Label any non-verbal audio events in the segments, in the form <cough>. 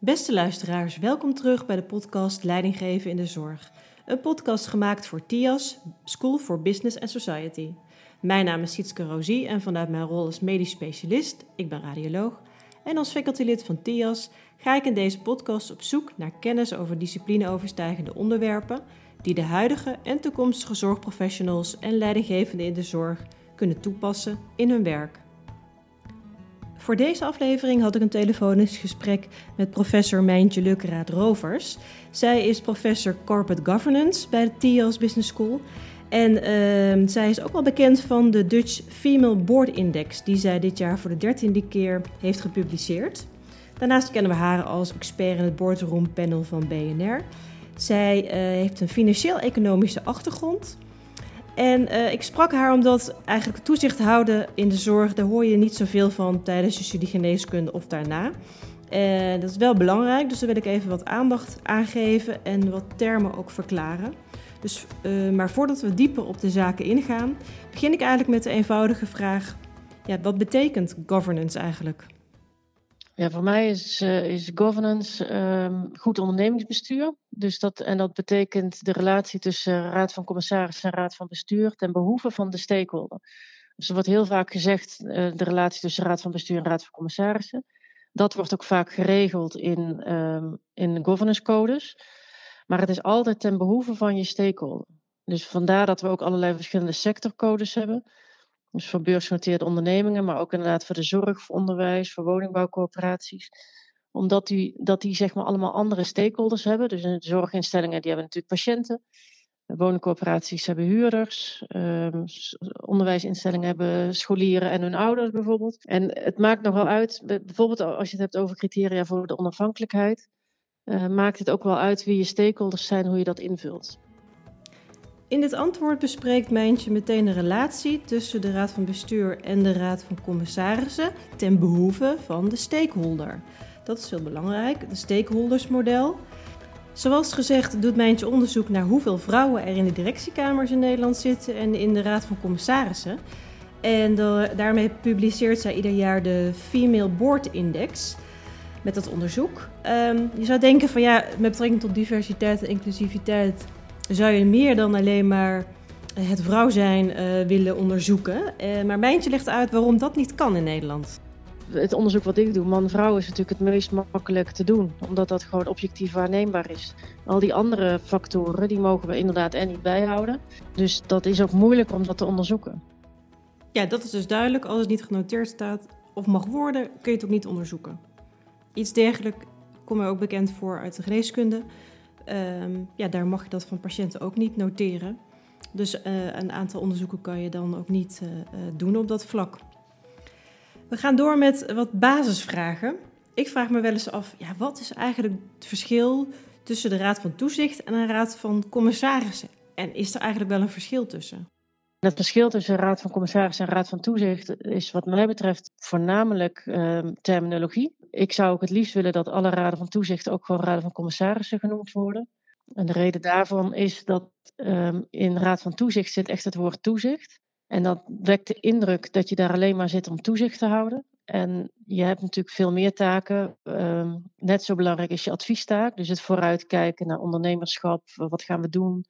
Beste luisteraars, welkom terug bij de podcast Leidinggeven in de Zorg. Een podcast gemaakt voor TIAS, School for Business and Society. Mijn naam is Sietske Rosie en vanuit mijn rol als medisch specialist, ik ben radioloog, en als facultylid van TIAS ga ik in deze podcast op zoek naar kennis over disciplineoverstijgende onderwerpen die de huidige en toekomstige zorgprofessionals en leidinggevenden in de zorg kunnen toepassen in hun werk. Voor deze aflevering had ik een telefonisch gesprek met professor Mijntje Lukkeraad Rovers. Zij is professor Corporate Governance bij de TIAS Business School. En uh, zij is ook wel bekend van de Dutch Female Board Index, die zij dit jaar voor de dertiende keer heeft gepubliceerd. Daarnaast kennen we haar als expert in het boardroom panel van BNR. Zij uh, heeft een financieel-economische achtergrond. En uh, ik sprak haar omdat eigenlijk toezicht houden in de zorg, daar hoor je niet zoveel van tijdens je studie geneeskunde of daarna. En dat is wel belangrijk, dus daar wil ik even wat aandacht aan geven en wat termen ook verklaren. Dus, uh, maar voordat we dieper op de zaken ingaan, begin ik eigenlijk met de eenvoudige vraag: ja, wat betekent governance eigenlijk? Ja, voor mij is, uh, is governance um, goed ondernemingsbestuur. Dus dat, en dat betekent de relatie tussen Raad van Commissarissen en Raad van Bestuur ten behoeve van de stakeholder. Dus er wordt heel vaak gezegd uh, de relatie tussen Raad van Bestuur en Raad van Commissarissen. Dat wordt ook vaak geregeld in, um, in governance codes. Maar het is altijd ten behoeve van je stakeholder. Dus vandaar dat we ook allerlei verschillende sectorcodes hebben. Dus voor beursgenoteerde ondernemingen, maar ook inderdaad voor de zorg, voor onderwijs, voor woningbouwcorporaties. Omdat die, dat die zeg maar allemaal andere stakeholders hebben. Dus in de zorginstellingen die hebben natuurlijk patiënten. Woningcorporaties hebben huurders. Um, onderwijsinstellingen hebben scholieren en hun ouders bijvoorbeeld. En het maakt nogal uit, bijvoorbeeld als je het hebt over criteria voor de onafhankelijkheid. Uh, maakt het ook wel uit wie je stakeholders zijn, hoe je dat invult. In dit antwoord bespreekt Mijntje meteen de relatie tussen de Raad van Bestuur en de Raad van Commissarissen ten behoeve van de stakeholder. Dat is heel belangrijk, de stakeholdersmodel. Zoals gezegd doet Mijntje onderzoek naar hoeveel vrouwen er in de directiekamers in Nederland zitten en in de Raad van Commissarissen. En daarmee publiceert zij ieder jaar de Female Board Index met dat onderzoek. Um, je zou denken van ja, met betrekking tot diversiteit en inclusiviteit zou je meer dan alleen maar het vrouw zijn uh, willen onderzoeken. Uh, maar Mijntje legt uit waarom dat niet kan in Nederland. Het onderzoek wat ik doe, man-vrouw, is natuurlijk het meest makkelijk te doen. Omdat dat gewoon objectief waarneembaar is. Al die andere factoren, die mogen we inderdaad en niet bijhouden. Dus dat is ook moeilijk om dat te onderzoeken. Ja, dat is dus duidelijk. Als het niet genoteerd staat of mag worden, kun je het ook niet onderzoeken. Iets dergelijks komt mij ook bekend voor uit de geneeskunde. Um, ja, daar mag je dat van patiënten ook niet noteren. Dus uh, een aantal onderzoeken kan je dan ook niet uh, doen op dat vlak. We gaan door met wat basisvragen. Ik vraag me wel eens af, ja, wat is eigenlijk het verschil tussen de Raad van Toezicht en een Raad van Commissarissen? En is er eigenlijk wel een verschil tussen? Het verschil tussen Raad van Commissarissen en Raad van Toezicht is wat mij betreft voornamelijk uh, terminologie. Ik zou ook het liefst willen dat alle raden van toezicht ook gewoon raden van commissarissen genoemd worden. En de reden daarvan is dat um, in raad van toezicht zit echt het woord toezicht. En dat wekt de indruk dat je daar alleen maar zit om toezicht te houden. En je hebt natuurlijk veel meer taken. Um, net zo belangrijk is je adviestaak. Dus het vooruitkijken naar ondernemerschap. Wat gaan we doen?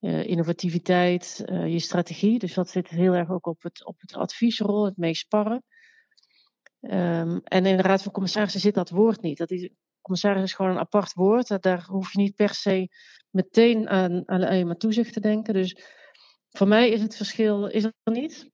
Uh, innovativiteit, uh, je strategie. Dus dat zit heel erg ook op het, op het adviesrol, het. Um, en in de Raad van Commissarissen zit dat woord niet. Dat is, commissaris is gewoon een apart woord. Daar hoef je niet per se meteen aan, aan, aan toezicht te denken. Dus voor mij is het verschil is er niet.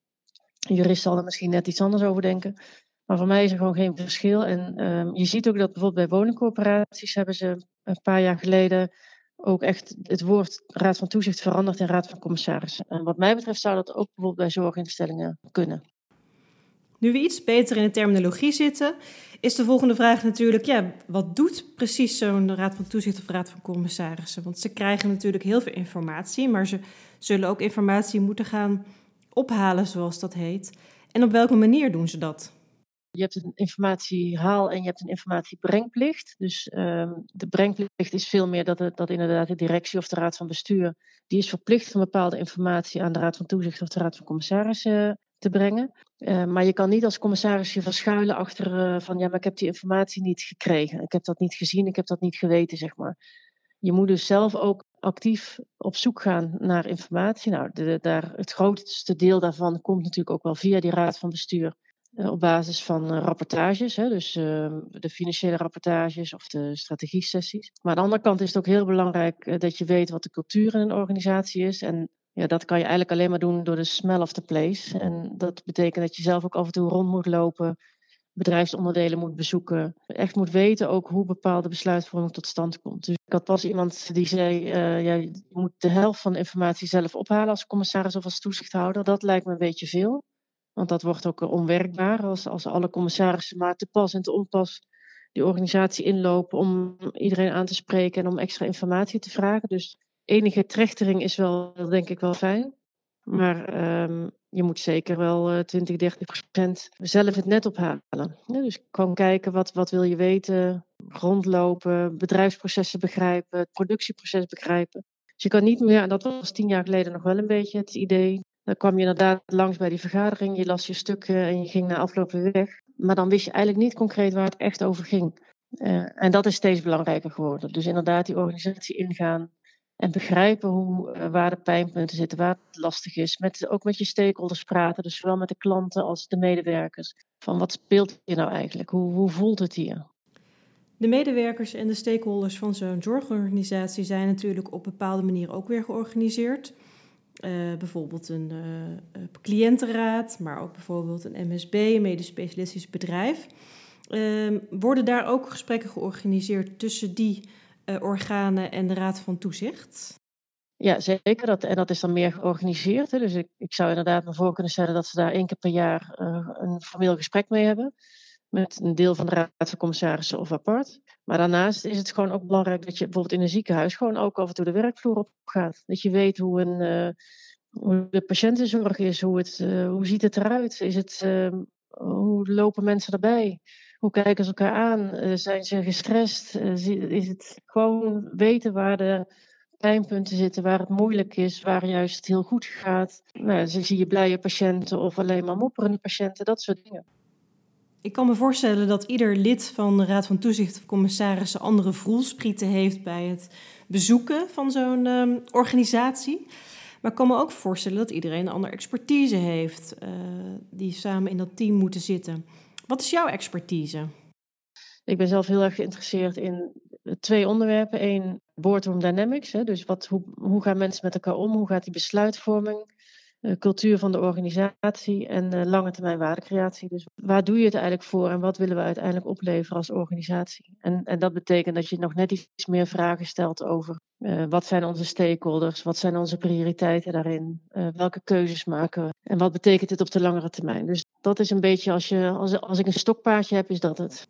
Een jurist zal er misschien net iets anders over denken. Maar voor mij is er gewoon geen verschil. En um, je ziet ook dat bijvoorbeeld bij woningcorporaties hebben ze een paar jaar geleden ook echt het woord Raad van Toezicht veranderd in Raad van Commissarissen. En wat mij betreft zou dat ook bijvoorbeeld bij zorginstellingen kunnen. Nu we iets beter in de terminologie zitten, is de volgende vraag natuurlijk: ja, wat doet precies zo'n Raad van Toezicht of Raad van Commissarissen? Want ze krijgen natuurlijk heel veel informatie, maar ze zullen ook informatie moeten gaan ophalen, zoals dat heet. En op welke manier doen ze dat? Je hebt een informatiehaal en je hebt een informatiebrengplicht. Dus um, de brengplicht is veel meer dat, het, dat inderdaad de directie of de raad van bestuur, die is verplicht om bepaalde informatie aan de raad van toezicht of de raad van commissarissen te brengen. Uh, maar je kan niet als commissaris je verschuilen achter uh, van ja, maar ik heb die informatie niet gekregen. Ik heb dat niet gezien, ik heb dat niet geweten, zeg maar. Je moet dus zelf ook actief op zoek gaan naar informatie. Nou, de, daar, het grootste deel daarvan komt natuurlijk ook wel via die raad van bestuur. Uh, op basis van rapportages, hè, dus de financiële rapportages of de strategie-sessies. Maar aan de andere kant is het ook heel belangrijk dat je weet wat de cultuur in een organisatie is. En ja, dat kan je eigenlijk alleen maar doen door de smell of the place. En dat betekent dat je zelf ook af en toe rond moet lopen, bedrijfsonderdelen moet bezoeken. Echt moet weten ook hoe bepaalde besluitvorming tot stand komt. Dus ik had pas iemand die zei, uh, ja, je moet de helft van de informatie zelf ophalen als commissaris of als toezichthouder. Dat lijkt me een beetje veel. Want dat wordt ook onwerkbaar als, als alle commissarissen maar te pas en te onpas die organisatie inlopen om iedereen aan te spreken en om extra informatie te vragen. Dus enige trechtering is wel, denk ik, wel fijn. Maar um, je moet zeker wel uh, 20, 30 procent zelf het net ophalen. Ja, dus gewoon kijken wat, wat wil je weten, rondlopen, bedrijfsprocessen begrijpen, het productieproces begrijpen. Dus je kan niet meer, en dat was tien jaar geleden nog wel een beetje het idee. Dan kwam je inderdaad langs bij die vergadering, je las je stukken en je ging na afloop weer weg. Maar dan wist je eigenlijk niet concreet waar het echt over ging. Uh, en dat is steeds belangrijker geworden. Dus inderdaad die organisatie ingaan, en begrijpen hoe, uh, waar de pijnpunten zitten, waar het lastig is. Met, ook met je stakeholders praten, dus zowel met de klanten als de medewerkers. Van wat speelt hier nou eigenlijk? Hoe, hoe voelt het hier? De medewerkers en de stakeholders van zo'n zorgorganisatie zijn natuurlijk op bepaalde manieren ook weer georganiseerd. Uh, bijvoorbeeld een uh, cliëntenraad, maar ook bijvoorbeeld een MSB, een medisch specialistisch bedrijf. Uh, worden daar ook gesprekken georganiseerd tussen die organen en de Raad van Toezicht? Ja, zeker. Dat, en dat is dan meer georganiseerd. Hè. Dus ik, ik zou inderdaad me voor kunnen stellen dat ze daar één keer per jaar uh, een formeel gesprek mee hebben. Met een deel van de Raad van Commissarissen of apart. Maar daarnaast is het gewoon ook belangrijk dat je bijvoorbeeld in een ziekenhuis gewoon ook af en toe de werkvloer op gaat. Dat je weet hoe, een, uh, hoe de patiëntenzorg is, hoe, het, hoe ziet het eruit? Is het, hoe lopen mensen erbij? Hoe kijken ze elkaar aan? Uh, zijn ze gestrest? Uh, is het gewoon weten waar de pijnpunten zitten, waar het moeilijk is, waar juist het heel goed gaat? Nou, zie je blije patiënten of alleen maar mopperende patiënten, dat soort dingen. Ik kan me voorstellen dat ieder lid van de Raad van Toezicht of commissarissen andere voelsprieten heeft bij het bezoeken van zo'n um, organisatie. Maar ik kan me ook voorstellen dat iedereen een andere expertise heeft, uh, die samen in dat team moeten zitten. Wat is jouw expertise? Ik ben zelf heel erg geïnteresseerd in twee onderwerpen. Eén, boardroom dynamics. Hè, dus wat, hoe, hoe gaan mensen met elkaar om? Hoe gaat die besluitvorming? Uh, cultuur van de organisatie en uh, lange termijn waardecreatie. Dus waar doe je het eigenlijk voor en wat willen we uiteindelijk opleveren als organisatie? En, en dat betekent dat je nog net iets meer vragen stelt over uh, wat zijn onze stakeholders, wat zijn onze prioriteiten daarin, welke keuzes maken we en wat betekent dit op de langere termijn. Dus dat is een beetje, als, je, als, als ik een stokpaardje heb, is dat het.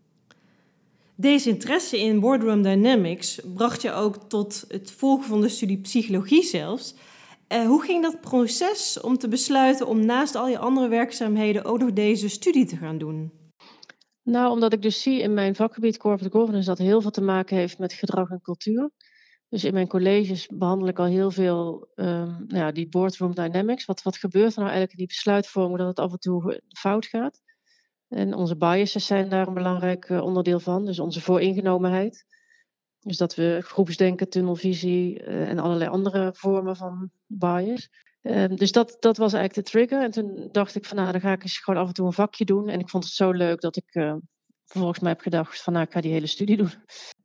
Deze interesse in boardroom dynamics bracht je ook tot het volgen van de studie psychologie zelfs. Uh, hoe ging dat proces om te besluiten om naast al je andere werkzaamheden ook nog deze studie te gaan doen? Nou, omdat ik dus zie in mijn vakgebied corporate governance dat heel veel te maken heeft met gedrag en cultuur. Dus in mijn colleges behandel ik al heel veel um, nou die boardroom dynamics. Wat, wat gebeurt er nou eigenlijk in die besluitvorming dat het af en toe fout gaat? En onze biases zijn daar een belangrijk uh, onderdeel van. Dus onze vooringenomenheid. Dus dat we groepsdenken, tunnelvisie uh, en allerlei andere vormen van bias. Uh, dus dat, dat was eigenlijk de trigger. En toen dacht ik van nou, dan ga ik eens gewoon af en toe een vakje doen. En ik vond het zo leuk dat ik uh, vervolgens mij heb gedacht van nou, ik ga die hele studie <laughs> doen.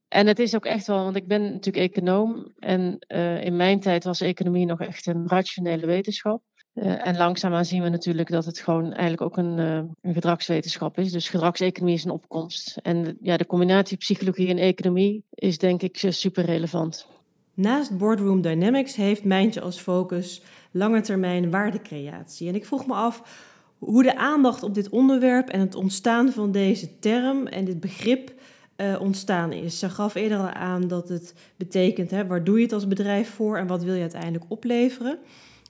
En het is ook echt wel, want ik ben natuurlijk econoom. En uh, in mijn tijd was economie nog echt een rationele wetenschap. Uh, en langzaamaan zien we natuurlijk dat het gewoon eigenlijk ook een, uh, een gedragswetenschap is. Dus gedragseconomie is een opkomst. En ja, de combinatie psychologie en economie is denk ik super relevant. Naast Boardroom Dynamics heeft Mijntje als focus lange termijn waardecreatie. En ik vroeg me af hoe de aandacht op dit onderwerp en het ontstaan van deze term en dit begrip uh, ontstaan is. Ze gaf eerder al aan dat het betekent, hè, waar doe je het als bedrijf voor en wat wil je uiteindelijk opleveren.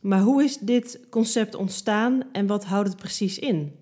Maar hoe is dit concept ontstaan en wat houdt het precies in?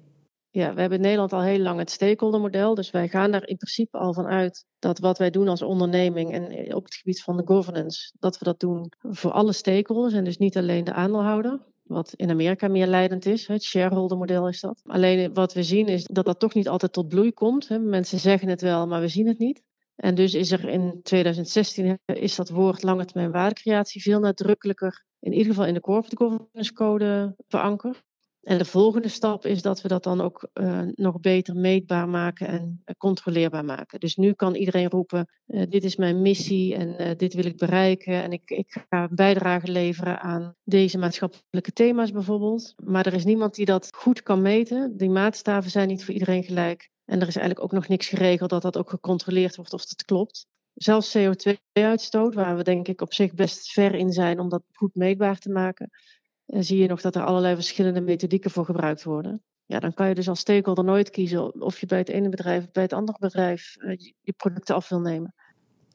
Ja, we hebben in Nederland al heel lang het stakeholder-model. Dus wij gaan daar in principe al van uit dat wat wij doen als onderneming en op het gebied van de governance, dat we dat doen voor alle stakeholders en dus niet alleen de aandeelhouder. Wat in Amerika meer leidend is. Het shareholder model is dat. Alleen wat we zien is dat dat toch niet altijd tot bloei komt. Mensen zeggen het wel, maar we zien het niet. En dus is er in 2016 is dat woord lange termijn waardecreatie veel nadrukkelijker, in ieder geval in de corporate governance code verankerd. En de volgende stap is dat we dat dan ook uh, nog beter meetbaar maken en uh, controleerbaar maken. Dus nu kan iedereen roepen: uh, dit is mijn missie en dit wil ik bereiken. En ik, ik ga bijdrage leveren aan deze maatschappelijke thema's bijvoorbeeld. Maar er is niemand die dat goed kan meten. Die maatstaven zijn niet voor iedereen gelijk. En er is eigenlijk ook nog niks geregeld dat dat ook gecontroleerd wordt of dat klopt. Zelfs CO2-uitstoot, waar we denk ik op zich best ver in zijn om dat goed meetbaar te maken zie je nog dat er allerlei verschillende methodieken voor gebruikt worden. Ja, dan kan je dus als stakeholder nooit kiezen of je bij het ene bedrijf of bij het andere bedrijf uh, je producten af wil nemen.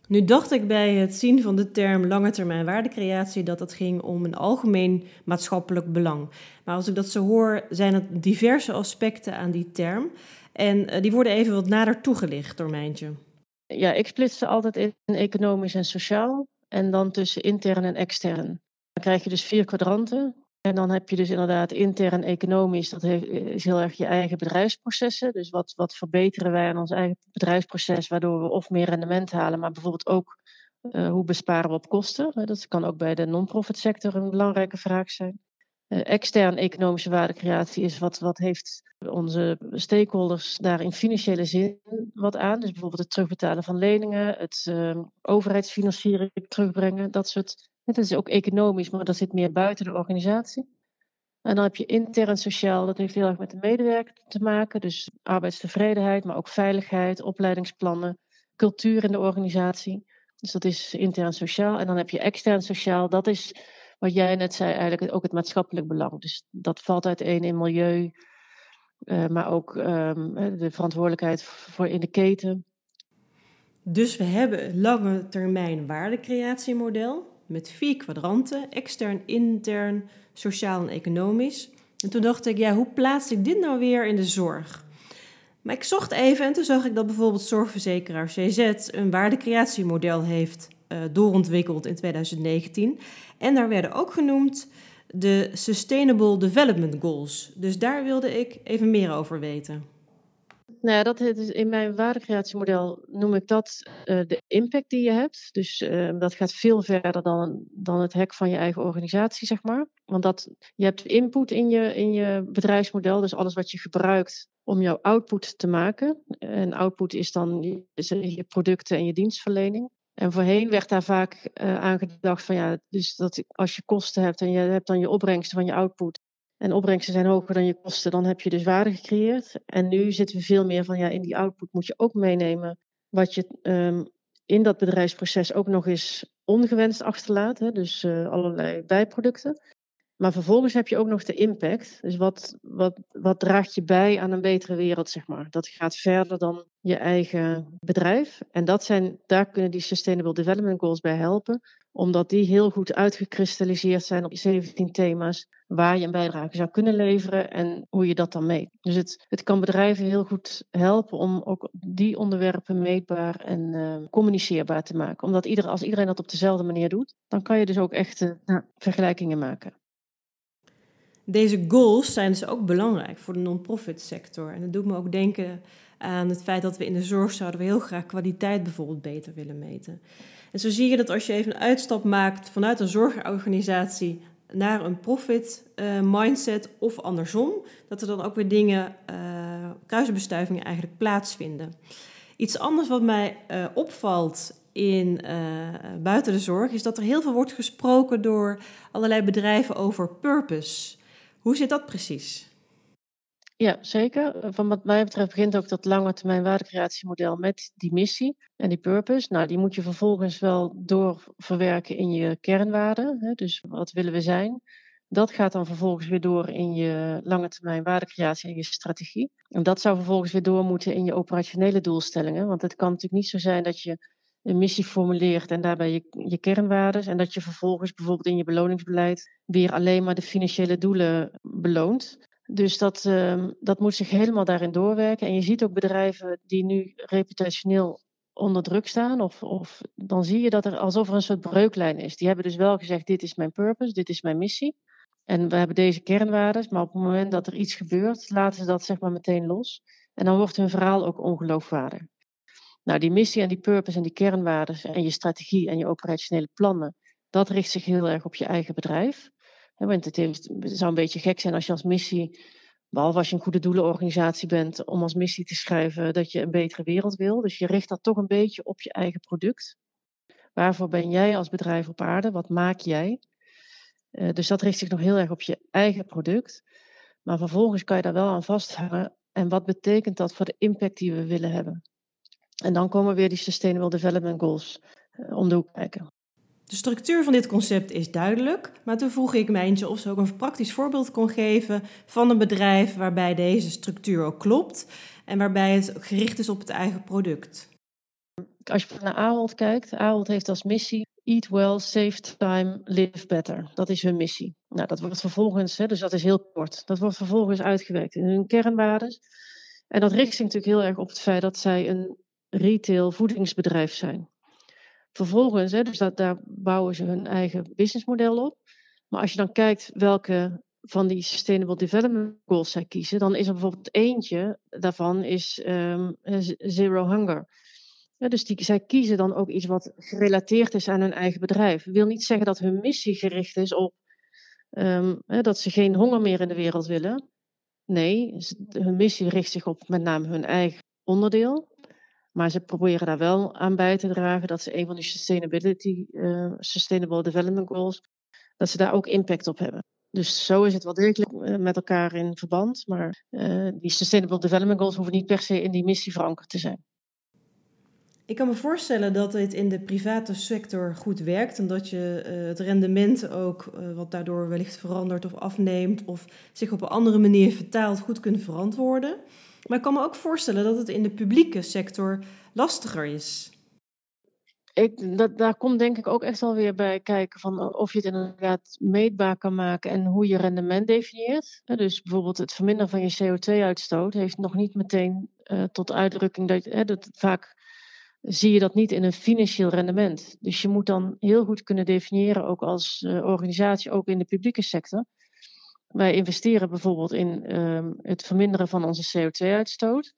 Nu dacht ik bij het zien van de term lange termijn waardecreatie dat het ging om een algemeen maatschappelijk belang. Maar als ik dat zo hoor, zijn er diverse aspecten aan die term. En uh, die worden even wat nader toegelicht door Mijntje. Ja, ik splits ze altijd in economisch en sociaal. En dan tussen intern en extern. Krijg je dus vier kwadranten. En dan heb je dus inderdaad intern economisch, dat is heel erg je eigen bedrijfsprocessen. Dus wat, wat verbeteren wij aan ons eigen bedrijfsproces, waardoor we of meer rendement halen, maar bijvoorbeeld ook uh, hoe besparen we op kosten. Dat kan ook bij de non-profit sector een belangrijke vraag zijn. Uh, extern economische waardecreatie is wat, wat heeft onze stakeholders daar in financiële zin wat aan. Dus bijvoorbeeld het terugbetalen van leningen, het uh, overheidsfinanciering terugbrengen, dat soort dat is ook economisch, maar dat zit meer buiten de organisatie. En dan heb je intern sociaal, dat heeft heel erg met de medewerker te maken. Dus arbeidstevredenheid, maar ook veiligheid, opleidingsplannen, cultuur in de organisatie. Dus dat is intern sociaal. En dan heb je extern sociaal, dat is wat jij net zei, eigenlijk ook het maatschappelijk belang. Dus dat valt uiteen in milieu, uh, maar ook um, de verantwoordelijkheid voor in de keten. Dus we hebben lange termijn waardecreatiemodel met vier kwadranten: extern, intern, sociaal en economisch. En toen dacht ik, ja, hoe plaats ik dit nou weer in de zorg? Maar ik zocht even en toen zag ik dat bijvoorbeeld zorgverzekeraar CZ een waardecreatiemodel heeft uh, doorontwikkeld in 2019. En daar werden ook genoemd de Sustainable Development Goals. Dus daar wilde ik even meer over weten. Nou dat is in mijn waardecreatiemodel noem ik dat uh, de impact die je hebt. Dus uh, dat gaat veel verder dan, dan het hek van je eigen organisatie, zeg maar. Want dat, je hebt input in je, in je bedrijfsmodel, dus alles wat je gebruikt om jouw output te maken. En output is dan je producten en je dienstverlening. En voorheen werd daar vaak uh, aan gedacht van ja, dus dat als je kosten hebt en je hebt dan je opbrengsten van je output, en opbrengsten zijn hoger dan je kosten, dan heb je dus waarde gecreëerd. En nu zitten we veel meer van ja, in die output moet je ook meenemen wat je um, in dat bedrijfsproces ook nog eens ongewenst achterlaat. Hè? Dus uh, allerlei bijproducten. Maar vervolgens heb je ook nog de impact. Dus wat, wat, wat draagt je bij aan een betere wereld, zeg maar. Dat gaat verder dan je eigen bedrijf. En dat zijn, daar kunnen die Sustainable Development Goals bij helpen. Omdat die heel goed uitgekristalliseerd zijn op 17 thema's waar je een bijdrage zou kunnen leveren en hoe je dat dan meet. Dus het, het kan bedrijven heel goed helpen om ook die onderwerpen meetbaar en uh, communiceerbaar te maken. Omdat ieder, als iedereen dat op dezelfde manier doet, dan kan je dus ook echt uh, vergelijkingen maken. Deze goals zijn dus ook belangrijk voor de non-profit sector. En dat doet me ook denken aan het feit dat we in de zorg zouden we heel graag kwaliteit bijvoorbeeld beter willen meten. En zo zie je dat als je even een uitstap maakt vanuit een zorgorganisatie naar een profit uh, mindset of andersom, dat er dan ook weer dingen, uh, kruisbestuivingen eigenlijk plaatsvinden. Iets anders wat mij uh, opvalt in buiten de zorg is dat er heel veel wordt gesproken door allerlei bedrijven over purpose. Hoe zit dat precies? Ja, zeker. Van wat mij betreft begint ook dat lange termijn waardecreatiemodel met die missie en die purpose. Nou, die moet je vervolgens wel doorverwerken in je kernwaarden. Dus wat willen we zijn? Dat gaat dan vervolgens weer door in je lange termijn waardecreatie en je strategie. En dat zou vervolgens weer door moeten in je operationele doelstellingen. Want het kan natuurlijk niet zo zijn dat je een missie formuleert en daarbij je, je kernwaarden. En dat je vervolgens bijvoorbeeld in je beloningsbeleid weer alleen maar de financiële doelen beloont. Dus dat, uh, dat moet zich helemaal daarin doorwerken. En je ziet ook bedrijven die nu reputationeel onder druk staan, of, of dan zie je dat er alsof er een soort breuklijn is. Die hebben dus wel gezegd: dit is mijn purpose, dit is mijn missie. En we hebben deze kernwaarden, maar op het moment dat er iets gebeurt, laten ze dat zeg maar meteen los. En dan wordt hun verhaal ook ongeloofwaardig. Nou, die missie en die purpose en die kernwaarden en je strategie en je operationele plannen, dat richt zich heel erg op je eigen bedrijf. Want het, het zou een beetje gek zijn als je als missie, behalve als je een goede doelenorganisatie bent, om als missie te schrijven dat je een betere wereld wil. Dus je richt dat toch een beetje op je eigen product. Waarvoor ben jij als bedrijf op aarde? Wat maak jij? Uh, dus dat richt zich nog heel erg op je eigen product. Maar vervolgens kan je daar wel aan vasthangen. En wat betekent dat voor de impact die we willen hebben? En dan komen weer die Sustainable Development Goals uh, om de hoek kijken. De structuur van dit concept is duidelijk, maar toen vroeg ik Mijntje of ze ook een praktisch voorbeeld kon geven van een bedrijf waarbij deze structuur ook klopt en waarbij het gericht is op het eigen product. Als je naar Ahold kijkt, Ahold heeft als missie Eat well, save time, live better. Dat is hun missie. Nou, dat wordt vervolgens, hè, dus dat is heel kort, dat wordt vervolgens uitgewerkt in hun kernwaarden. En dat richt zich natuurlijk heel erg op het feit dat zij een retail voedingsbedrijf zijn. Vervolgens, hè, dus dat, daar bouwen ze hun eigen businessmodel op. Maar als je dan kijkt welke van die Sustainable Development Goals zij kiezen, dan is er bijvoorbeeld eentje daarvan is um, Zero Hunger. Dus die, zij kiezen dan ook iets wat gerelateerd is aan hun eigen bedrijf. Wil niet zeggen dat hun missie gericht is op um, hè, dat ze geen honger meer in de wereld willen. Nee, hun missie richt zich op met name hun eigen onderdeel. Maar ze proberen daar wel aan bij te dragen dat ze een van die sustainability, uh, Sustainable Development Goals, dat ze daar ook impact op hebben. Dus zo is het wel degelijk uh, met elkaar in verband. Maar uh, die Sustainable Development Goals hoeven niet per se in die missie verankerd te zijn. Ik kan me voorstellen dat dit in de private sector goed werkt en dat je het rendement ook, wat daardoor wellicht verandert of afneemt of zich op een andere manier vertaalt, goed kunt verantwoorden. Maar ik kan me ook voorstellen dat het in de publieke sector lastiger is. Ik, dat, daar komt denk ik ook echt wel weer bij kijken van of je het inderdaad meetbaar kan maken en hoe je rendement definieert. Dus bijvoorbeeld het verminderen van je CO2-uitstoot heeft nog niet meteen uh, tot uitdrukking dat, hè, dat vaak zie je dat niet in een financieel rendement. Dus je moet dan heel goed kunnen definiëren, ook als uh, organisatie, ook in de publieke sector. Wij investeren bijvoorbeeld in um, het verminderen van onze CO2-uitstoot.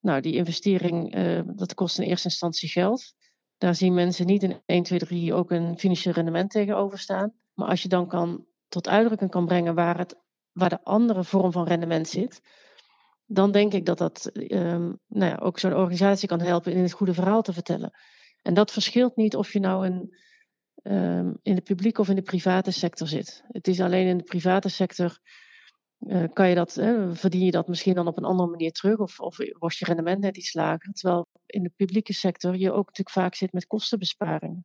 Nou, die investering, uh, dat kost in eerste instantie geld. Daar zien mensen niet in 1, 2, 3 ook een financieel rendement tegenover staan. Maar als je dan kan, tot uitdrukking kan brengen waar, het, waar de andere vorm van rendement zit, dan denk ik dat dat um, nou ja, ook zo'n organisatie kan helpen in het goede verhaal te vertellen. En dat verschilt niet of je nou een, um, in de publieke of in de private sector zit. Het is alleen in de private sector uh, kan je dat, verdien je dat misschien dan op een andere manier terug of, of wordt je rendement net iets lager. Terwijl in de publieke sector je ook natuurlijk vaak zit met kostenbesparingen.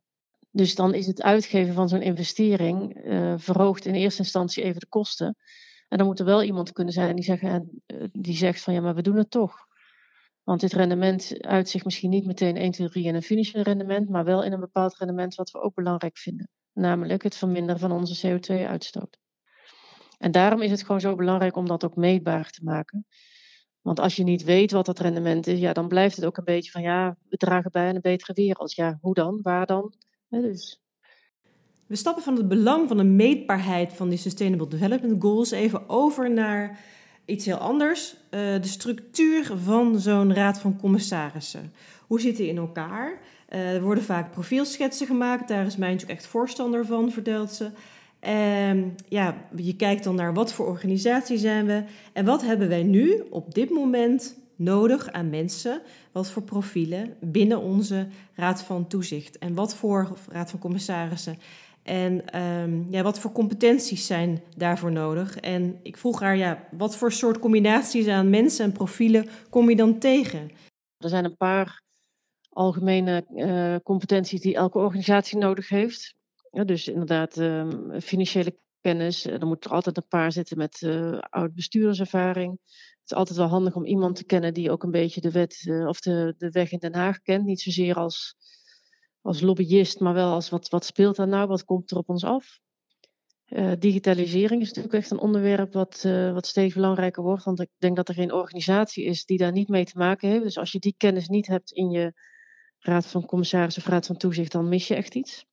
Dus dan is het uitgeven van zo'n investering uh, verhoogt in eerste instantie even de kosten. En dan moet er wel iemand kunnen zijn die, eh, die zegt van ja, maar we doen het toch. Want dit rendement uit zich misschien niet meteen 1, 2, 3 in een financieel rendement, maar wel in een bepaald rendement wat we ook belangrijk vinden. Namelijk het verminderen van onze CO2-uitstoot. En daarom is het gewoon zo belangrijk om dat ook meetbaar te maken. Want als je niet weet wat dat rendement is, ja, dan blijft het ook een beetje van ja, we dragen bij aan een betere wereld. Ja, hoe dan? Waar dan? dus we stappen van het belang van de meetbaarheid van die Sustainable Development Goals even over naar iets heel anders. Uh, de structuur van zo'n raad van commissarissen. Hoe zit die in elkaar? Uh, er worden vaak profielschetsen gemaakt, daar is Mijntje ook echt voorstander van, vertelt ze. Uh, ja, je kijkt dan naar wat voor organisatie zijn we en wat hebben wij nu op dit moment nodig aan mensen, wat voor profielen binnen onze raad van toezicht en wat voor raad van commissarissen en um, ja, wat voor competenties zijn daarvoor nodig? En ik vroeg haar, ja, wat voor soort combinaties aan mensen en profielen kom je dan tegen? Er zijn een paar algemene uh, competenties die elke organisatie nodig heeft. Ja, dus inderdaad, um, financiële kennis. Er moet er altijd een paar zitten met uh, oud bestuurderservaring. Het is altijd wel handig om iemand te kennen die ook een beetje de wet of de, de weg in Den Haag kent. Niet zozeer als als lobbyist, maar wel als wat, wat speelt daar nou, wat komt er op ons af? Uh, digitalisering is natuurlijk echt een onderwerp wat, uh, wat steeds belangrijker wordt, want ik denk dat er geen organisatie is die daar niet mee te maken heeft. Dus als je die kennis niet hebt in je raad van commissarissen of raad van toezicht, dan mis je echt iets.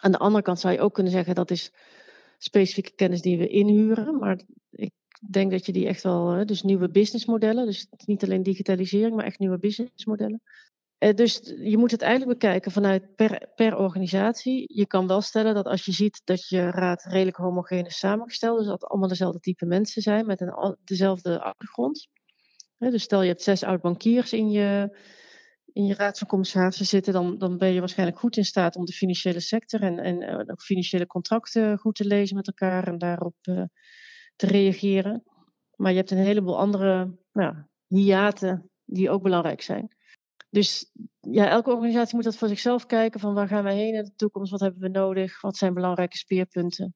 Aan de andere kant zou je ook kunnen zeggen dat is specifieke kennis die we inhuren. Maar ik denk dat je die echt wel, dus nieuwe businessmodellen, dus niet alleen digitalisering, maar echt nieuwe businessmodellen. Uh, dus je moet het eigenlijk bekijken vanuit per, per organisatie. Je kan wel stellen dat als je ziet dat je raad redelijk homogeen is samengesteld, dus dat allemaal dezelfde type mensen zijn met een, dezelfde achtergrond. dus stel je hebt zes oud-bankiers in je, in je raad van commissarissen zitten, dan, dan ben je waarschijnlijk goed in staat om de financiële sector en, en uh, ook financiële contracten goed te lezen met elkaar en daarop uh, te reageren. Maar je hebt een heleboel andere nou, hiaten die ook belangrijk zijn. Dus ja, elke organisatie moet dat voor zichzelf kijken van waar gaan wij heen in de toekomst, wat hebben we nodig, wat zijn belangrijke speerpunten.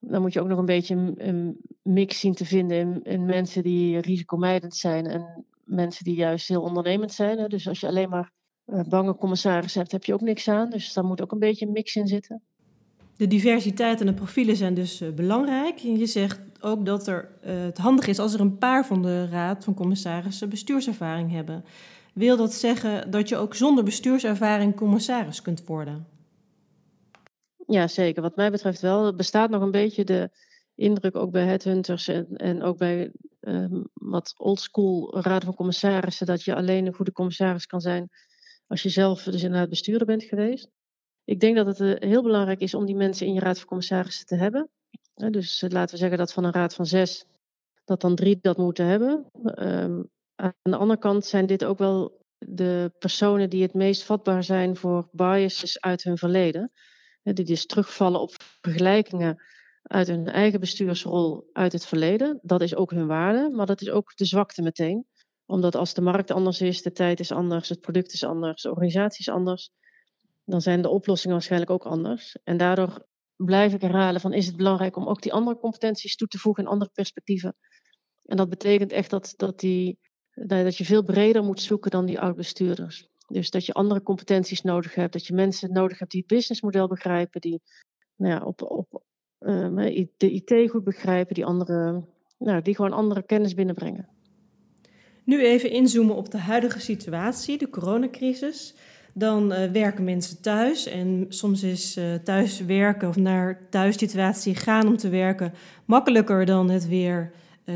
Dan moet je ook nog een beetje een, mix zien te vinden in, mensen die risicomijdend zijn en mensen die juist heel ondernemend zijn. Hè. Dus als je alleen maar uh, bange commissaris hebt, heb je ook niks aan. Dus daar moet ook een beetje een mix in zitten. De diversiteit en de profielen zijn dus uh, belangrijk. Je zegt ook dat er, uh, het handig is als er een paar van de raad van commissarissen bestuurservaring hebben. Wil dat zeggen dat je ook zonder bestuurservaring commissaris kunt worden? Ja, zeker. Wat mij betreft wel. Er bestaat nog een beetje de indruk ook bij headhunters en, en ook bij um, wat oldschool raden van commissarissen dat je alleen een goede commissaris kan zijn als je zelf dus inderdaad bestuurder bent geweest. Ik denk dat het uh, heel belangrijk is om die mensen in je raad van commissarissen te hebben. Dus uh, laten we zeggen dat van een raad van zes, dat dan drie dat moeten hebben. Um, aan de andere kant zijn dit ook wel de personen die het meest vatbaar zijn voor biases uit hun verleden. Die dus terugvallen op vergelijkingen uit hun eigen bestuursrol uit het verleden. Dat is ook hun waarde, maar dat is ook de zwakte meteen. Omdat als de markt anders is, de tijd is anders, het product is anders, de organisatie is anders, dan zijn de oplossingen waarschijnlijk ook anders. En daardoor blijf ik herhalen van is het belangrijk om ook die andere competenties toe te voegen in andere perspectieven. En dat betekent echt dat, dat die dat je veel breder moet zoeken dan die oud-bestuurders. Dus dat je andere competenties nodig hebt, dat je mensen nodig hebt die het businessmodel begrijpen, die nou ja, op, op uh, de IT goed begrijpen, die, andere, nou, die gewoon andere kennis binnenbrengen. Nu even inzoomen op de huidige situatie, de coronacrisis. Dan uh, werken mensen thuis en soms is uh, thuis werken of naar thuissituatie gaan om te werken makkelijker dan het weer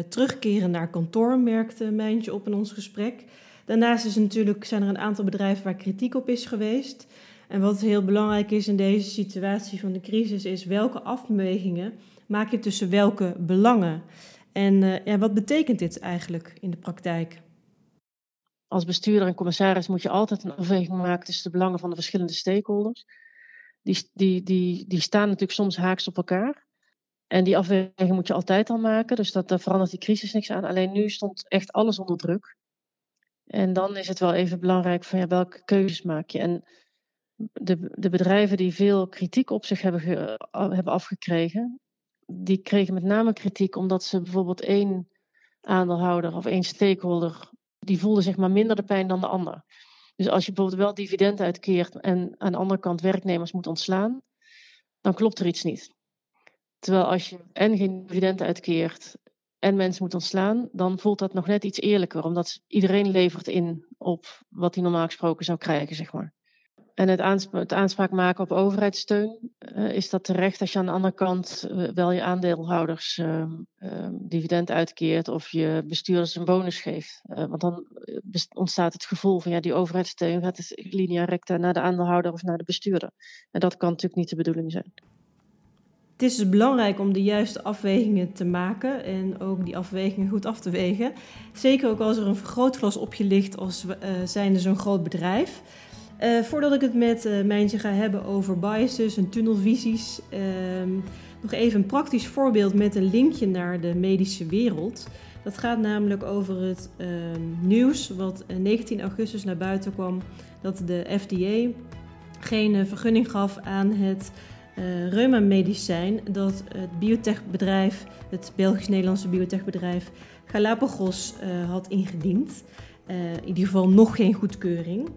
terugkeren naar kantoor, merkte Mijntje op in ons gesprek. Daarnaast is natuurlijk, zijn er een aantal bedrijven waar kritiek op is geweest. En wat heel belangrijk is in deze situatie van de crisis, is welke afwegingen maak je tussen welke belangen? En uh, ja, wat betekent dit eigenlijk in de praktijk? Als bestuurder en commissaris moet je altijd een afweging maken tussen de belangen van de verschillende stakeholders. Die, die, die, die staan natuurlijk soms haaks op elkaar. En die afweging moet je altijd al maken. Dus dat, daar verandert die crisis niks aan. Alleen nu stond echt alles onder druk. En dan is het wel even belangrijk van ja, welke keuzes maak je. En de, de bedrijven die veel kritiek op zich hebben, hebben afgekregen, die kregen met name kritiek omdat ze bijvoorbeeld één aandeelhouder of één stakeholder, die voelde zeg maar minder de pijn dan de ander. Dus als je bijvoorbeeld wel dividend uitkeert en aan de andere kant werknemers moet ontslaan, dan klopt er iets niet. Terwijl als je en geen dividend uitkeert en mensen moet ontslaan, dan voelt dat nog net iets eerlijker, omdat iedereen levert in op wat hij normaal gesproken zou krijgen, zeg maar. En het, aanspraak, maken op overheidssteun, uh, is dat terecht als je aan de andere kant uh, wel je aandeelhouders uh, dividend uitkeert of je bestuurders een bonus geeft. want dan ontstaat het gevoel van ja, die overheidssteun gaat dus linea recta naar de aandeelhouder of naar de bestuurder. En dat kan natuurlijk niet de bedoeling zijn. Het is dus belangrijk om de juiste afwegingen te maken en ook die afwegingen goed af te wegen. Zeker ook als er een vergrootglas op je ligt als uh, zijnde zo'n groot bedrijf. Uh, voordat ik het met uh, Mijntje ga hebben over biases en tunnelvisies, ehm, nog even een praktisch voorbeeld met een linkje naar de medische wereld. Dat gaat namelijk over het ehm, nieuws wat 19 augustus naar buiten kwam dat de FDA geen vergunning gaf aan het uh, reuma-medicijn dat het biotechbedrijf, het Belgisch-Nederlandse biotechbedrijf Galapagos uh, had ingediend. Uh, in ieder geval nog geen goedkeuring.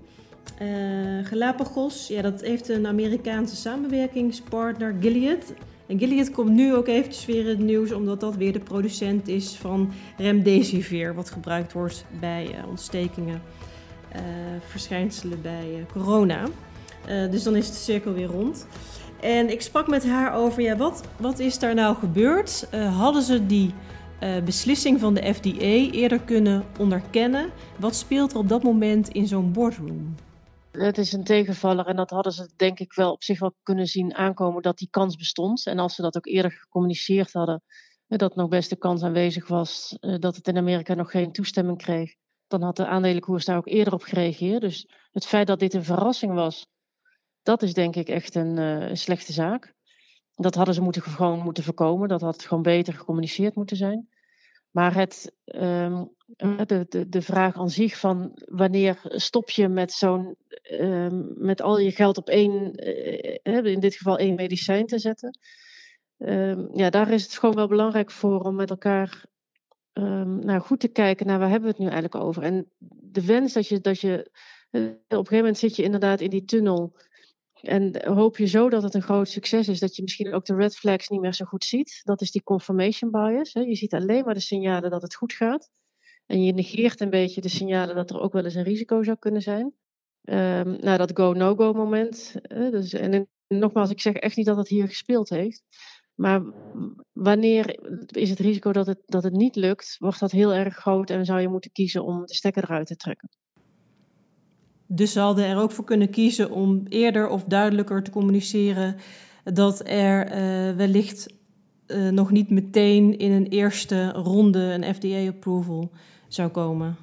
Galapagos, ja, dat heeft een Amerikaanse samenwerkingspartner, Gilead. En Gilead komt nu ook eventjes weer in het nieuws, omdat dat weer de producent is van Remdesivir, wat gebruikt wordt bij ontstekingen, verschijnselen bij corona. dus dan is de cirkel weer rond. En ik sprak met haar over, ja, wat, wat is daar nou gebeurd? Uh, hadden ze die uh, beslissing van de FDA eerder kunnen onderkennen? Wat speelt er op dat moment in zo'n boardroom? Het is een tegenvaller en dat hadden ze denk ik wel op zich wel kunnen zien aankomen dat die kans bestond. En als ze dat ook eerder gecommuniceerd hadden, dat nog best de kans aanwezig was dat het in Amerika nog geen toestemming kreeg, dan had de aandelenkoers daar ook eerder op gereageerd. Dus het feit dat dit een verrassing was, dat is denk ik echt een, uh, een slechte zaak. Dat hadden ze moeten, gewoon moeten voorkomen. Dat had gewoon beter gecommuniceerd moeten zijn. Maar het, um, de, de, de vraag aan zich van wanneer stop je met zo'n um, met al je geld op één, uh, in dit geval één medicijn te zetten. Um, ja, daar is het gewoon wel belangrijk voor om met elkaar nou, goed te kijken naar waar hebben we het nu eigenlijk over. En de wens dat je, dat je op een gegeven moment zit je inderdaad in die tunnel en hoop je zo dat het een groot succes is, dat je misschien ook de red flags niet meer zo goed ziet. Dat is die confirmation bias. Hè. Je ziet alleen maar de signalen dat het goed gaat. En je negeert een beetje de signalen dat er ook wel eens een risico zou kunnen zijn. Um, nou, dat go-no-go moment. dus, en, nogmaals, ik zeg echt niet dat het hier gespeeld heeft. Maar wanneer is het risico dat het, dat het niet lukt, wordt dat heel erg groot en zou je moeten kiezen om de stekker eruit te trekken. Dus ze hadden er ook voor kunnen kiezen om eerder of duidelijker te communiceren dat er uh, wellicht uh, nog niet meteen in een eerste ronde een FDA-approval zou komen.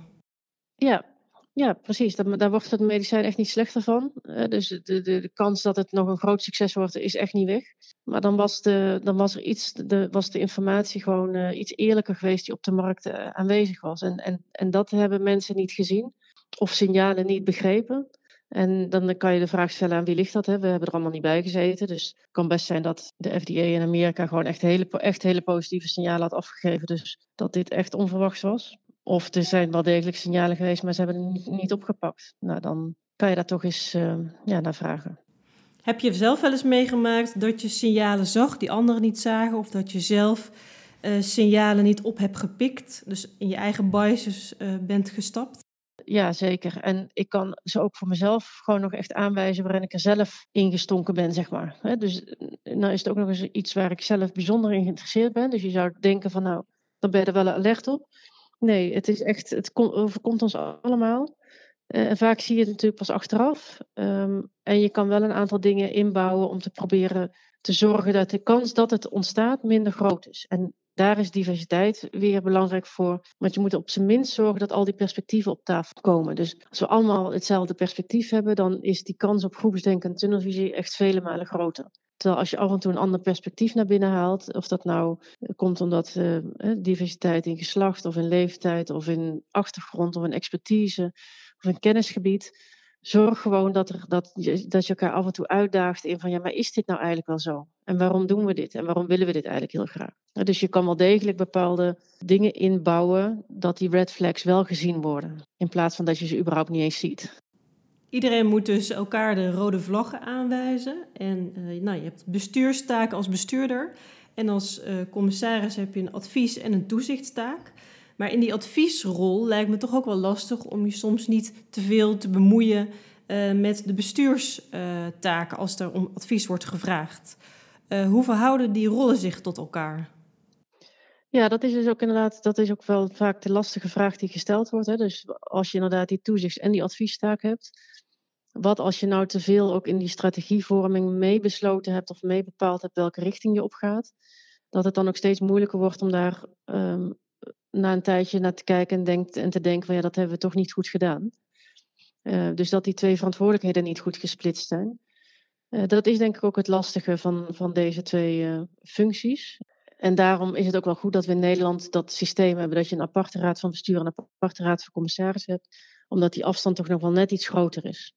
Ja, ja precies. Daar, wordt het medicijn echt niet slechter van. Uh, dus de, de, de kans dat het nog een groot succes wordt, is echt niet weg. Maar dan was, de, dan was er iets, de, was de informatie gewoon iets eerlijker geweest die op de markt aanwezig was. En, en, en dat hebben mensen niet gezien of signalen niet begrepen. En dan kan je de vraag stellen aan wie ligt dat? Hè? We hebben er allemaal niet bij gezeten. Dus het kan best zijn dat de FDA in Amerika gewoon echt hele, echt hele positieve signalen had afgegeven. Dus dat dit echt onverwachts was. Of er zijn wel degelijk signalen geweest, maar ze hebben het niet opgepakt. Nou, dan kan je daar toch eens uh, ja, naar vragen. Heb je zelf wel eens meegemaakt dat je signalen zag die anderen niet zagen? Of dat je zelf uh, signalen niet op hebt gepikt? Dus in je eigen biases uh, bent gestapt? Ja, zeker. En ik kan ze ook voor mezelf gewoon nog echt aanwijzen waarin ik er zelf ingestonken ben, zeg maar. Dus nou is het ook nog eens iets waar ik zelf bijzonder in geïnteresseerd ben. Dus je zou denken van nou, dan ben je er wel alert op. Nee, het is echt, het overkomt ons allemaal. Eh, en vaak zie je het natuurlijk pas achteraf. Um, en je kan wel een aantal dingen inbouwen om te proberen te zorgen dat de kans dat het ontstaat minder groot is. En daar is diversiteit weer belangrijk voor. Want je moet op zijn minst zorgen dat al die perspectieven op tafel komen. Dus als we allemaal hetzelfde perspectief hebben, dan is die kans op groepsdenken en tunnelvisie echt vele malen groter. Terwijl als je af en toe een ander perspectief naar binnen haalt, of dat nou eh, komt omdat uh, diversiteit in geslacht of in leeftijd of in achtergrond of in expertise of in kennisgebied, zorg gewoon dat, er, dat, dat je elkaar af en toe uitdaagt in van ja, maar is dit nou eigenlijk wel zo? En waarom doen we dit? En waarom willen we dit eigenlijk heel graag? Dus je kan wel degelijk bepaalde dingen inbouwen dat die red flags wel gezien worden. In plaats van dat je ze überhaupt niet eens ziet. Iedereen moet dus elkaar de rode vlaggen aanwijzen. En uh, nou, je hebt bestuurstaken als bestuurder. En als uh, commissaris heb je een advies- en een toezichtstaak. Maar in die adviesrol lijkt me toch ook wel lastig om je soms niet te veel te bemoeien uh, met de bestuurstaken als er om advies wordt gevraagd. Uh, hoe verhouden die rollen zich tot elkaar? Ja, dat is dus ook inderdaad, dat is ook wel vaak de lastige vraag die gesteld wordt. Hè? Dus als je inderdaad die toezichts- en die adviestaak hebt, wat als je nou te veel ook in die strategievorming meebesloten hebt of meebepaald hebt welke richting je opgaat, dat het dan ook steeds moeilijker wordt om daar um, na een tijdje naar te kijken en, denkt, en te denken van ja, dat hebben we toch niet goed gedaan. Uh, dus dat die twee verantwoordelijkheden niet goed gesplitst zijn. Uh, dat is denk ik ook het lastige van, van deze twee uh, functies. En daarom is het ook wel goed dat we in Nederland dat systeem hebben dat je een aparte raad van bestuur en een aparte raad van commissaris hebt, omdat die afstand toch nog wel net iets groter is.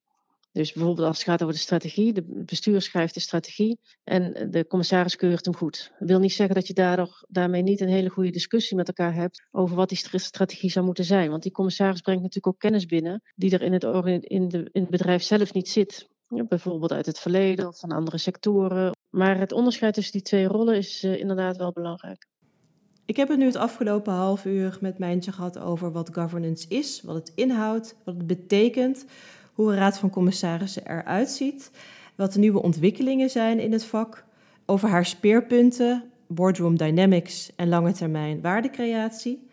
Dus bijvoorbeeld als het gaat over de strategie, de bestuur schrijft de strategie en de commissaris keurt hem goed. Dat wil niet zeggen dat je daardoor, daarmee niet een hele goede discussie met elkaar hebt over wat die strategie zou moeten zijn. Want die commissaris brengt natuurlijk ook kennis binnen die er in het, in de, in het bedrijf zelf niet zit. Ja, bijvoorbeeld uit het verleden of van andere sectoren. Maar het onderscheid tussen die twee rollen is uh, inderdaad wel belangrijk. Ik heb het nu het afgelopen half uur met Mijntje gehad over wat governance is, wat het inhoudt, wat het betekent hoe een raad van commissarissen eruit ziet. wat de nieuwe ontwikkelingen zijn in het vak, over haar speerpunten, boardroom dynamics en lange termijn waardecreatie.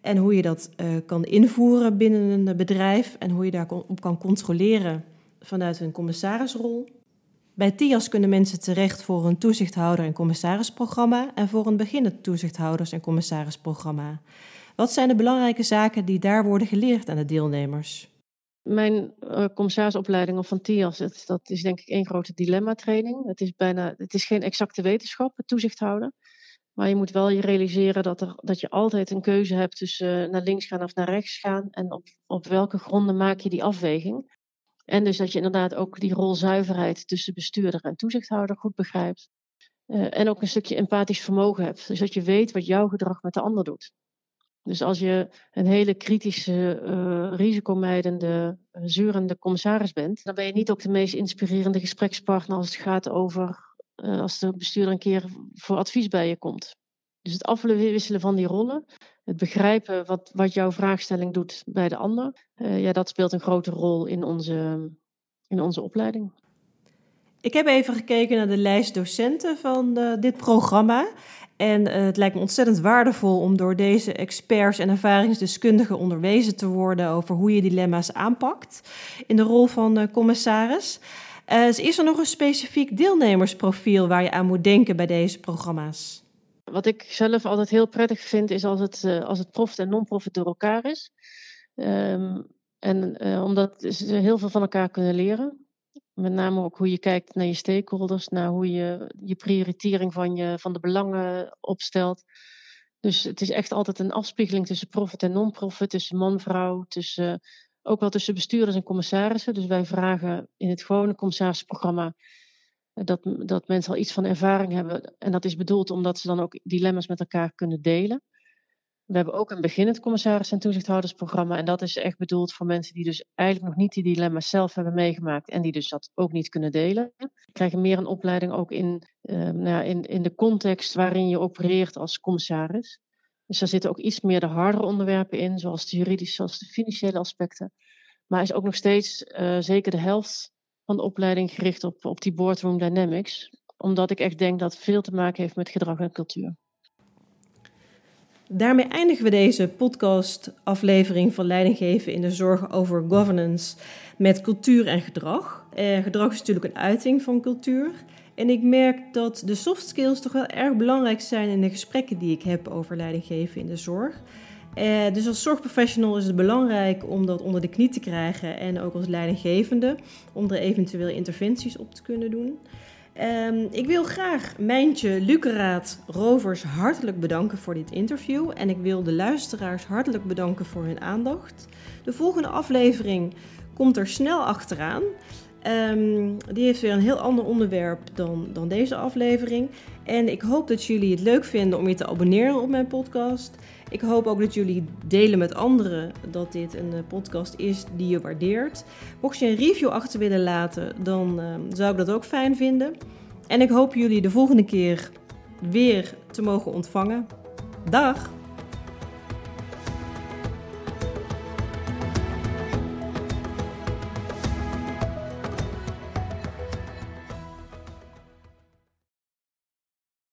En hoe je dat uh, kan invoeren binnen een bedrijf en hoe je daarop kan controleren vanuit een commissarisrol. Bij TIAS kunnen mensen terecht voor een toezichthouder- en commissarisprogramma en voor een beginnend toezichthouders- en commissarisprogramma. Wat zijn de belangrijke zaken die daar worden geleerd aan de deelnemers? Mijn uh, of van TIAS, dat, dat is denk ik één grote dilemma-training. Het is, bijna, het is geen exacte wetenschap, het toezicht houden. Maar je moet wel je realiseren dat, er, dat je altijd een keuze hebt tussen uh, naar links gaan of naar rechts gaan. En op, op welke gronden maak je die afweging. En dus dat je inderdaad ook die rolzuiverheid tussen bestuurder en toezichthouder goed begrijpt. Uh, en ook een stukje empathisch vermogen hebt. Dus dat je weet wat jouw gedrag met de ander doet. Dus als je een hele kritische, uh, risicomijdende, uh, zurende commissaris bent, dan ben je niet ook de meest inspirerende gesprekspartner als het gaat over uh, als de bestuurder een keer voor advies bij je komt. Dus het afwisselen van die rollen, het begrijpen wat, wat jouw vraagstelling doet bij de ander, ja, dat speelt een grote rol in onze, in onze opleiding. Ik heb even gekeken naar de lijst docenten van dit programma. En uh, het lijkt me ontzettend waardevol om door deze experts en ervaringsdeskundigen onderwezen te worden over hoe je dilemma's aanpakt in de rol van uh, commissaris. Is er nog een specifiek deelnemersprofiel waar je aan moet denken bij deze programma's? Wat ik zelf altijd heel prettig vind, is als het, als het profit en non-profit door elkaar is. Um, en omdat ze heel veel van elkaar kunnen leren. Met name ook hoe je kijkt naar je stakeholders, naar hoe je je prioritering van, je, van de belangen opstelt. Dus het is echt altijd een afspiegeling tussen profit en non-profit, tussen man-vrouw, tussen, ook wel tussen bestuurders en commissarissen. Dus wij vragen in het gewone commissarisprogramma dat, dat mensen al iets van ervaring hebben. En dat is bedoeld omdat ze dan ook dilemma's met elkaar kunnen delen. We hebben ook een beginnend commissaris- en toezichthoudersprogramma. En dat is echt bedoeld voor mensen die dus eigenlijk nog niet die dilemma's zelf hebben meegemaakt. En die dus dat ook niet kunnen delen. We krijgen meer een opleiding ook in, uh, nou ja, in, in de context waarin je opereert als commissaris. Dus daar zitten ook iets meer de hardere onderwerpen in, zoals de juridische, zoals de financiële aspecten. Maar is ook nog steeds uh, zeker de helft van de opleiding gericht op, op die boardroom dynamics. Omdat ik echt denk dat veel te maken heeft met gedrag en cultuur. Daarmee eindigen we deze podcast-aflevering van Leidinggeven in de Zorg over Governance met cultuur en gedrag. Eh, gedrag is natuurlijk een uiting van cultuur. En ik merk dat de soft skills toch wel erg belangrijk zijn in de gesprekken die ik heb over leidinggeven in de zorg. Eh, dus als zorgprofessional is het belangrijk om dat onder de knie te krijgen en ook als leidinggevende om er eventueel interventies op te kunnen doen. Um, ik wil graag Mijntje, Luceraat, Rovers hartelijk bedanken voor dit interview. En ik wil de luisteraars hartelijk bedanken voor hun aandacht. De volgende aflevering komt er snel achteraan. Um, die heeft weer een heel ander onderwerp dan, dan deze aflevering. En ik hoop dat jullie het leuk vinden om je te abonneren op mijn podcast. Ik hoop ook dat jullie delen met anderen dat dit een podcast is die je waardeert. Mocht je een review achter willen laten, dan uh, zou ik dat ook fijn vinden. En ik hoop jullie de volgende keer weer te mogen ontvangen. Dag!